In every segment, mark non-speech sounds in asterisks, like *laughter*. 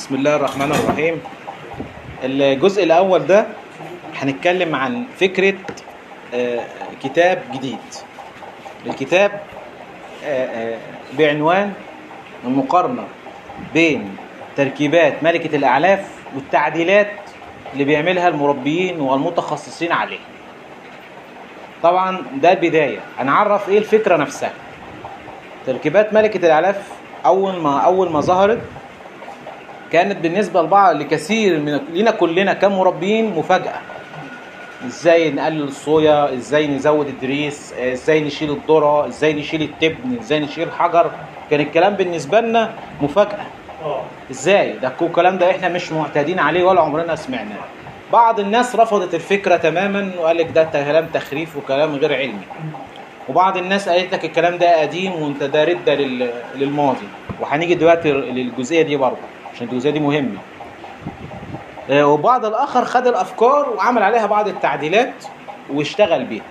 بسم الله الرحمن الرحيم. الجزء الأول ده هنتكلم عن فكرة آه، كتاب جديد. الكتاب آه، آه، بعنوان المقارنة بين تركيبات ملكة الأعلاف والتعديلات اللي بيعملها المربيين والمتخصصين عليه طبعا ده البداية. هنعرف إيه الفكرة نفسها. تركيبات ملكة الأعلاف أول ما أول ما ظهرت كانت بالنسبة لبعض لكثير من لنا كلنا كمربيين مفاجأة. إزاي نقلل الصويا؟ إزاي نزود الدريس؟ إزاي نشيل الذرة؟ إزاي نشيل التبن؟ إزاي نشيل الحجر؟ كان الكلام بالنسبة لنا مفاجأة. إزاي؟ ده كل الكلام ده إحنا مش معتادين عليه ولا عمرنا سمعناه. بعض الناس رفضت الفكرة تماما وقال لك ده كلام تخريف وكلام غير علمي. وبعض الناس قالت لك الكلام ده قديم وأنت ده ردة لل- للماضي. وهنيجي دلوقتي للجزئية دي برضه. عشان الجزئية دي مهمة. آه، وبعض الآخر خد الأفكار وعمل عليها بعض التعديلات واشتغل بيها.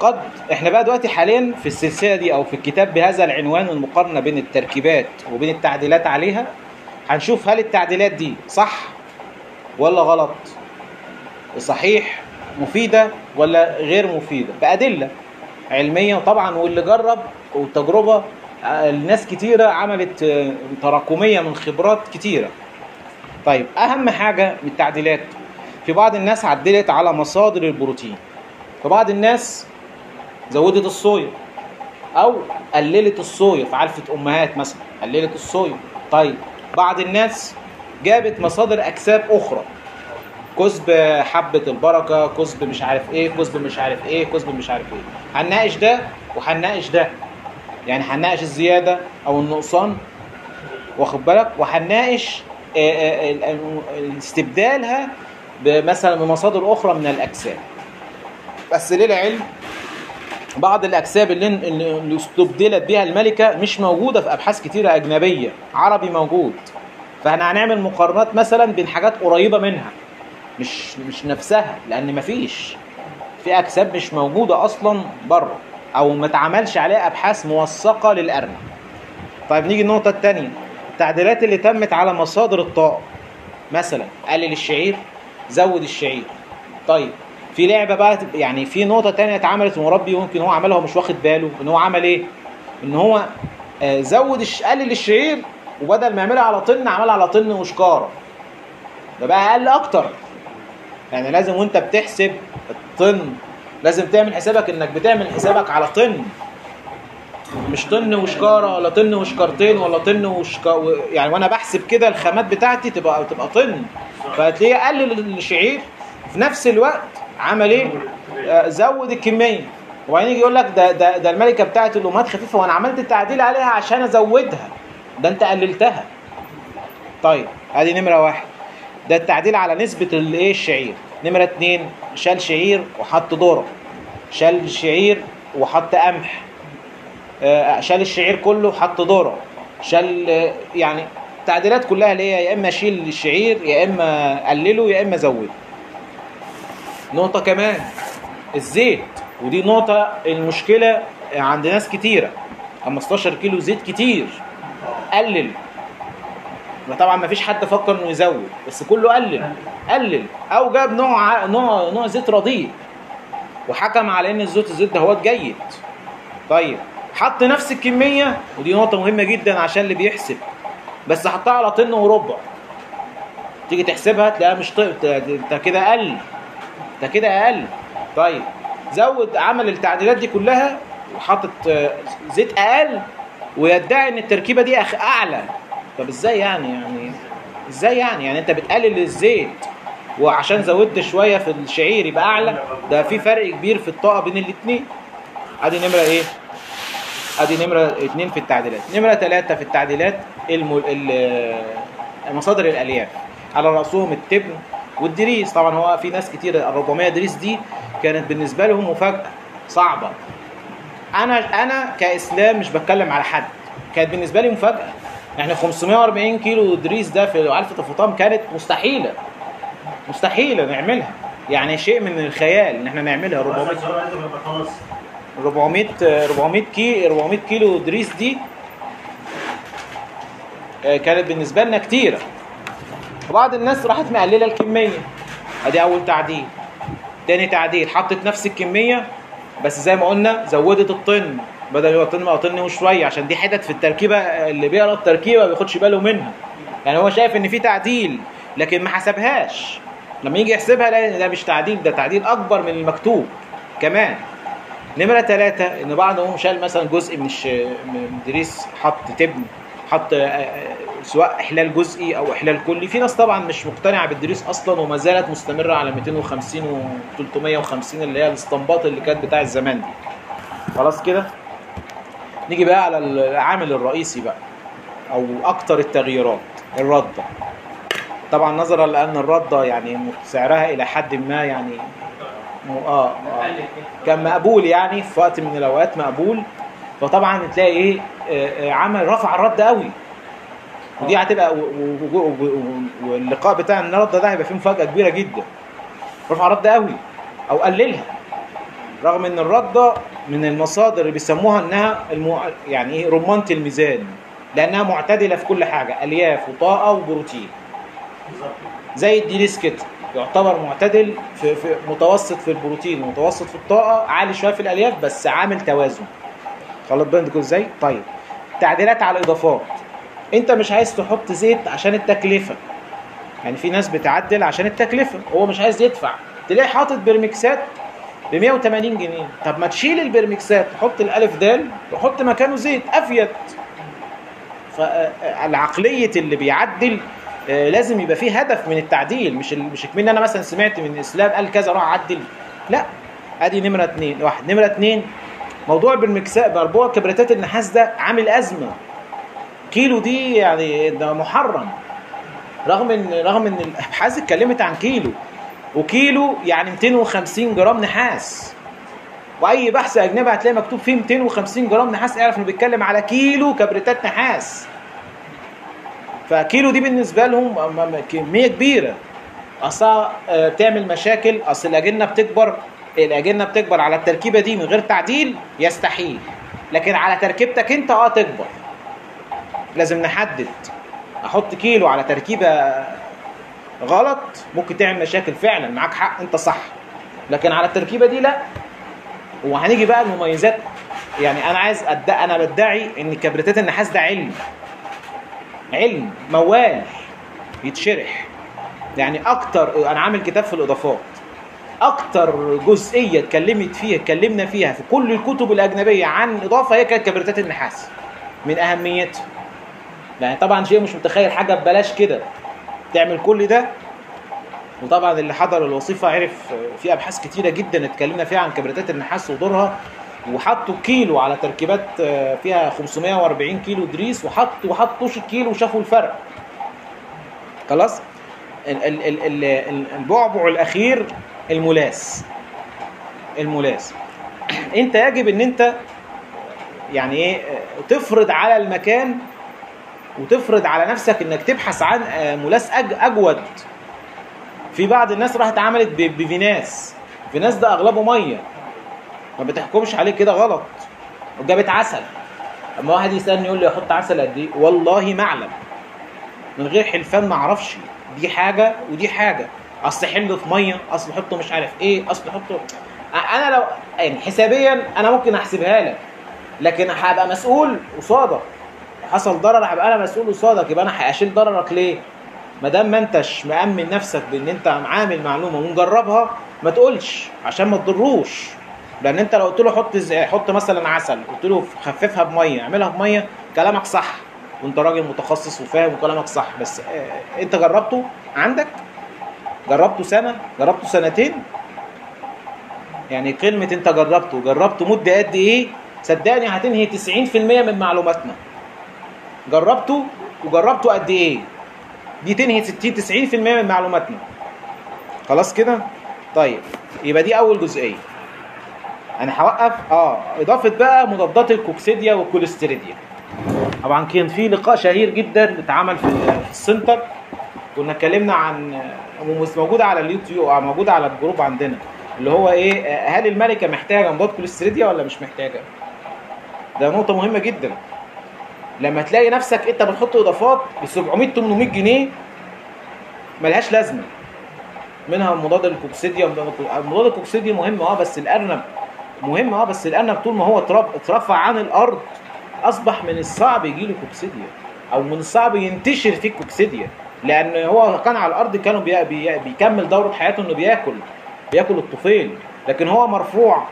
قد إحنا بقى دلوقتي حاليا في السلسلة دي أو في الكتاب بهذا العنوان المقارنة بين التركيبات وبين التعديلات عليها هنشوف هل التعديلات دي صح ولا غلط صحيح مفيدة ولا غير مفيدة. بأدلة علمية طبعا واللي جرب والتجربة الناس كتيرة عملت آه، تراكمية من خبرات كتيرة. طيب أهم حاجة من التعديلات في بعض الناس عدلت على مصادر البروتين في بعض الناس زودت الصويا أو قللت الصويا في علفة أمهات مثلا قللت الصويا. طيب بعض الناس جابت مصادر أكساب أخرى كسب حبة البركة كسب مش عارف إيه كسب مش عارف إيه كسب مش عارف إيه. هنناقش ده وهنناقش ده. يعني هنناقش الزيادة أو النقصان واخد بالك؟ وهنناقش آه، آه، ال- ال- استبدالها مثلا بمصادر أخرى من الأجسام. بس للعلم بعض الأجسام اللي اللي استبدلت بها الملكة مش موجودة في أبحاث كتيرة أجنبية عربي موجود. فإحنا هنعمل مقارنات مثلا بين حاجات قريبة منها مش مش نفسها لأن مفيش. في أجسام مش موجودة أصلا بره. أو ما اتعملش عليها أبحاث موثقة للأرنب. طيب نيجي النقطة الثانية التعديلات اللي تمت على مصادر الطاقة. مثلا قلل الشعير زود الشعير. طيب في لعبة بقى يعني في نقطة تانية اتعملت مربي ممكن هو عملها ومش واخد باله إن هو عمل إيه؟ إن هو آه، زود. قلل الشعير وبدل ما يعملها على طن عملها على طن وشكارة. ده بقى أقل أكتر. يعني لازم وأنت بتحسب الطن لازم تعمل حسابك إنك بتعمل حسابك على طن. مش طن وشكاره ولا طن وشكارتين ولا طن وشكا يعني وأنا بحسب كده الخامات بتاعتي تبقى تبقى طن. فهتلاقيه قلل الشعير في نفس الوقت عمل إيه؟ آه، زود الكمية. وبعدين يجي يقول لك ده ده ده الملكة بتاعت الأمهات خفيفة وأنا عملت التعديل عليها عشان أزودها. ده أنت قللتها. طيب ادي نمرة واحد. ده التعديل على نسبة الإيه؟ الشعير. نمرة اتنين شال شعير وحط ذرة شال شعير وحط قمح. آه، شال الشعير كله وحط ذرة شال آه، يعني التعديلات كلها اللي هي يا إما شيل الشعير يا إما قلله يا إما زوده. نقطة كمان الزيت. ودي نقطة المشكلة عند ناس كتيرة. 15 كيلو زيت كتير. قلل. طبعا ما فيش حد فكر إنه يزود بس كله قلل قلل. أو جاب نوع نوع نوع زيت رديء. وحكم على إن الزيت الزيت ده هو جيد. طيب حط نفس الكمية ودي نقطة مهمة جدا عشان اللي بيحسب. بس حطها على طن وربع. تيجي تحسبها تلاقيها مش طيب انت كده أقل. انت كده أقل. طيب زود عمل التعديلات دي كلها وحاطط آه، زيت أقل ويدعي إن التركيبة دي أعلى. طب إزاي يعني؟ يعني إزاي يعني؟ يعني انت بتقلل الزيت. وعشان زودت شوية في الشعير يبقى أعلى. ده في فرق كبير في الطاقة بين الاثنين أدي نمرة إيه؟ أدي نمرة اتنين في التعديلات. نمرة ثلاثة في التعديلات الم... ال- مصادر الألياف. على رأسهم التبن والدريس. طبعا هو في ناس كتير ال 400 دريس دي كانت بالنسبة لهم مفاجأة صعبة. أنا أنا كإسلام مش بتكلم على حد. كانت بالنسبة لي مفاجأة. يعني 540 كيلو دريس ده في علفه الفطام كانت مستحيلة. مستحيلة نعملها. يعني شيء من الخيال إن إحنا نعملها. 400 400 400 كي 400 كيلو دريس دي آه، كانت بالنسبة لنا كتيرة. وبعض الناس راحت مقللة الكمية. أدي أول تعديل. تاني تعديل. حطت نفس الكمية بس زي ما قلنا زودت الطن. بدل بقى طن وشويه عشان دي حتت في التركيبة اللي بيقرأ التركيبة ما بياخدش باله منها. يعني هو شايف إن في تعديل لكن ما حسبهاش. لما يجي يحسبها لا ده مش تعديل ده تعديل أكبر من المكتوب كمان. نمرة ثلاثة إن بعضهم شال مثلا جزء من الش... من الدريس حط تبن حط آه، آه، سواء إحلال جزئي أو إحلال كلي. في ناس طبعا مش مقتنعة بالدريس أصلا وما زالت مستمرة على 250 و 350 اللي هي الاستنباط اللي كانت بتاع الزمان دي. خلاص كده؟ نيجي بقى على العامل الرئيسي بقى أو أكتر التغييرات الردة طبعا نظرا لأن الردة يعني سعرها إلى حد ما يعني آه, آه. كان مقبول يعني في وقت من الأوقات مقبول. فطبعا تلاقي إيه آه، آه، عمل رفع الرد قوي. ودي هتبقى واللقاء بتاع النهارده ده هيبقى فيه مفاجأة كبيرة جدا. رفع الرد قوي أو قللها. رغم إن الرده من المصادر اللي بيسموها إنها المع... يعني إيه رمانة الميزان لأنها معتدلة في كل حاجة ألياف وطاقة وبروتين. زي الديليس كده يعتبر معتدل في, في متوسط في البروتين ومتوسط في الطاقة عالي شوية في الألياف بس عامل توازن. خلاص كده إزاي؟ طيب تعديلات على الإضافات. انت مش عايز تحط زيت عشان التكلفة. يعني في ناس بتعدل عشان التكلفة هو مش عايز يدفع. تلاقي حاطط برمكسات ب 180 جنيه. طب ما تشيل البرمكسات تحط الألف دال وحط مكانه زيت افيد فالعقليه اللي بيعدل آه، لازم يبقى فيه هدف من التعديل مش مش كمان أنا مثلا سمعت من الاسلام قال كذا أروح اعدل لا أدي نمرة اتنين. واحد. نمرة اتنين موضوع بالمكساء مربوع كبريتات النحاس ده عامل أزمة. كيلو دي يعني ده محرم. رغم ان رغم إن الأبحاث اتكلمت عن كيلو. وكيلو يعني 250 جرام نحاس. وأي بحث أجنبي هتلاقي مكتوب فيه 250 جرام نحاس. اعرف إنه بيتكلم على كيلو كبريتات نحاس. فكيلو دي بالنسبة لهم كميه كبيرة. أصلا آه، بتعمل مشاكل. أصل الأجنة بتكبر. الأجنة بتكبر على التركيبة دي من غير تعديل يستحيل. لكن على تركيبتك أنت آه تكبر. لازم نحدد. أحط كيلو على تركيبة غلط ممكن تعمل مشاكل فعلا معاك حق أنت صح. لكن على التركيبة دي لا. وهنيجي بقى المميزات. يعني أنا عايز أدى أنا بدعي إن كبريتات النحاس ده علم. علم موال يتشرح. يعني أكتر أنا عامل كتاب في الإضافات. أكتر جزئية اتكلمت فيها اتكلمنا فيها في كل الكتب الأجنبية عن إضافة هي كانت كبريتات النحاس. من أهميتها. يعني طبعا شيء مش متخيل حاجة ببلاش كده. تعمل كل ده. وطبعا اللي حضر الوظيفه عرف في أبحاث كتيرة جدا اتكلمنا فيها عن كبريتات النحاس ودورها وحطوا كيلو على تركيبات فيها 540 كيلو دريس وحطوا وحطوش الكيلو وشافوا الفرق. خلاص؟ ال- ال- ال- ال- ال- البعبع الأخير الملاس. الملاس. *clears throat* أنت يجب إن أنت يعني إيه تفرض على المكان وتفرض على نفسك إنك تبحث عن آه، ملاس أجود. في بعض الناس راحت عملت بفيناس. فيناس ده أغلبه مية. ما بتحكمش عليه كده غلط. وجابت عسل. أما واحد يسألني يقول لي أحط عسل قد إيه؟ والله ما أعلم. من غير حلفان ما أعرفش. دي حاجة ودي حاجة. أصل حله في مية أصل حطه مش عارف إيه أصل حطه. أنا لو يعني حسابيا أنا ممكن أحسبها لك. لكن هبقى مسؤول قصادك. حصل ضرر هبقى أنا مسؤول قصادك يبقى أنا هشيل ضررك ليه؟ ما دام ما أنتش مأمن نفسك بإن أنت عامل معلومة ومجربها ما تقولش عشان ما تضروش. لأن أنت لو قلت له حط حط مثلا عسل قلت له خففها بمية اعملها بمية كلامك صح. وأنت راجل متخصص وفاهم وكلامك صح. بس آه أنت جربته عندك؟ جربته سنة؟ جربته سنتين؟ يعني كلمه أنت جربته. جربته مدة قد إيه؟ صدقني هتنهي 90% من معلوماتنا. جربته وجربته قد إيه؟ دي تنهي 60 90% من معلوماتنا. خلاص كده؟ طيب يبقى دي أول جزئية. أنا هوقف. آه إضافة بقى مضادات الكوكسيديا والكوليستيريديا طبعا كان في لقاء شهير جدا اتعمل في ال center. كنا اتكلمنا عن موجوده على اليوتيوب أو موجوده على الجروب عندنا. اللي هو إيه؟ آه، هل الملكة محتاجة مضاد كوليستيريديا ولا مش محتاجة؟ ده نقطة مهمة جدا. لما تلاقي نفسك انت بتحط اضافات ب 700 800 جنيه ملهاش لازمة. منها مضاد الكوكسيديا مضاد الكو- مضاد الكوكسيديا مهم آه بس الأرنب مهم آه بس الأرنب طول ما هو اترف- اترفع عن الأرض أصبح من الصعب يجي له كوكسيديا أو من الصعب ينتشر فيه الكوكسيديا لأن هو كان على الأرض كانوا بي... بي... بيكمل دوره حياته إنه بياكل بياكل الطفيل لكن هو مرفوع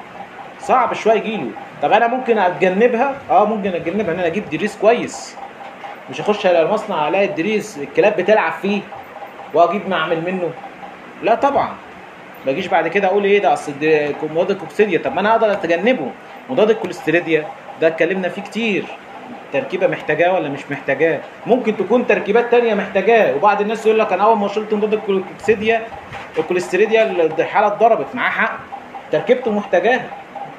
صعب شوية يجيله طب أنا ممكن أتجنبها؟ آه ممكن أتجنبها إن أنا أجيب دريس كويس. مش اخش على المصنع ألاقي الدريس الكلاب بتلعب فيه وأجيب ما أعمل منه؟ لا طبعا. ما أجيش بعد كده أقول إيه ده أصل مضاد الكوكسيديا. طب ما أنا أقدر أتجنبه. مضاد الكوليستيريديا ده اتكلمنا فيه كتير. تركيبة محتاجاه ولا مش محتاجاه؟ ممكن تكون تركيبات تانية محتاجاه. وبعض الناس يقول لك أنا أول ما شلت مضاد الكوكسيديا الكوليستيريديا الحالة اتضربت معاه حق. تركيبته محتاجاها.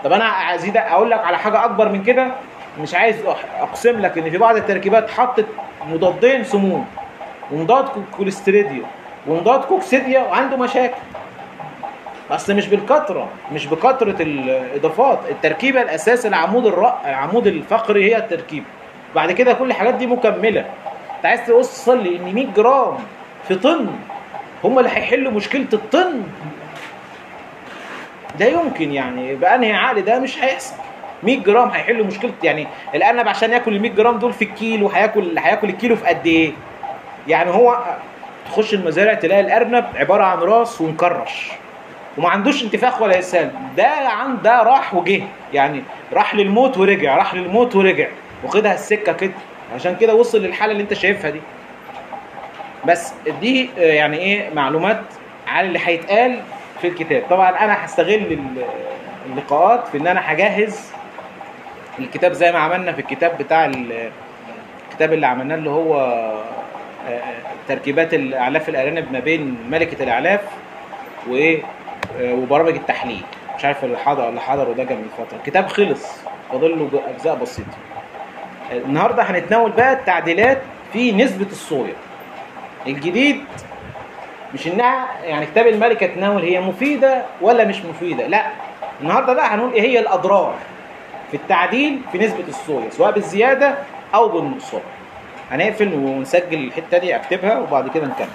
طب أنا ازيد أقول لك على حاجة أكبر من كده مش عايز أقسم لك إن في بعض التركيبات حطت مضادين سموم ومضاد كو- كوليستيريديا ومضاد كوكسيديا وعنده مشاكل. بس مش بالكثرة مش بكثرة الإضافات. التركيبة الأساس العمود الرأ العمود الفقري هي التركيبة. بعد كده كل الحاجات دي مكملة. أنت عايز توصل ان 100 جرام في طن هم اللي هيحلوا مشكلة الطن. ده يمكن يعني بأنهي عقل ده مش هيحصل. 100 جرام هيحلوا مشكلة يعني الارنب عشان ياكل ال 100 جرام دول في الكيلو هياكل هياكل الكيلو في قد إيه؟ يعني هو تخش المزارع تلاقي الأرنب عبارة عن راس ومكرش وما عندوش انتفاخ ولا اسهال ده عن ده راح وجه يعني راح للموت ورجع راح للموت ورجع. واخدها السكة كده. عشان كده وصل للحالة اللي أنت شايفها دي. بس دي آه، يعني إيه معلومات على اللي هيتقال في الكتاب. طبعا أنا هستغل ال- اللقاءات في إن أنا هجهز الكتاب زي ما عملنا في الكتاب بتاع ال- الكتاب اللي عملناه اللي هو آه، تركيبات الأعلاف الأرانب ما بين ملكة الأعلاف وايه آه، وبرامج التحليل. مش عارف اللي حضر اللي حضر وده كان من فترة. الكتاب خلص. فاضل له أجزاء بسيطة. النهارده هنتناول بقى التعديلات في نسبة الصويا. الجديد مش إنها يعني كتاب الملكة تناول هي مفيدة ولا مش مفيدة لا. النهارده بقى هنقول إيه هي الأضرار في التعديل في نسبة الصويا سواء بالزيادة أو بالنقصان. هنقفل ونسجل الحتة دي أكتبها وبعد كده نكمل.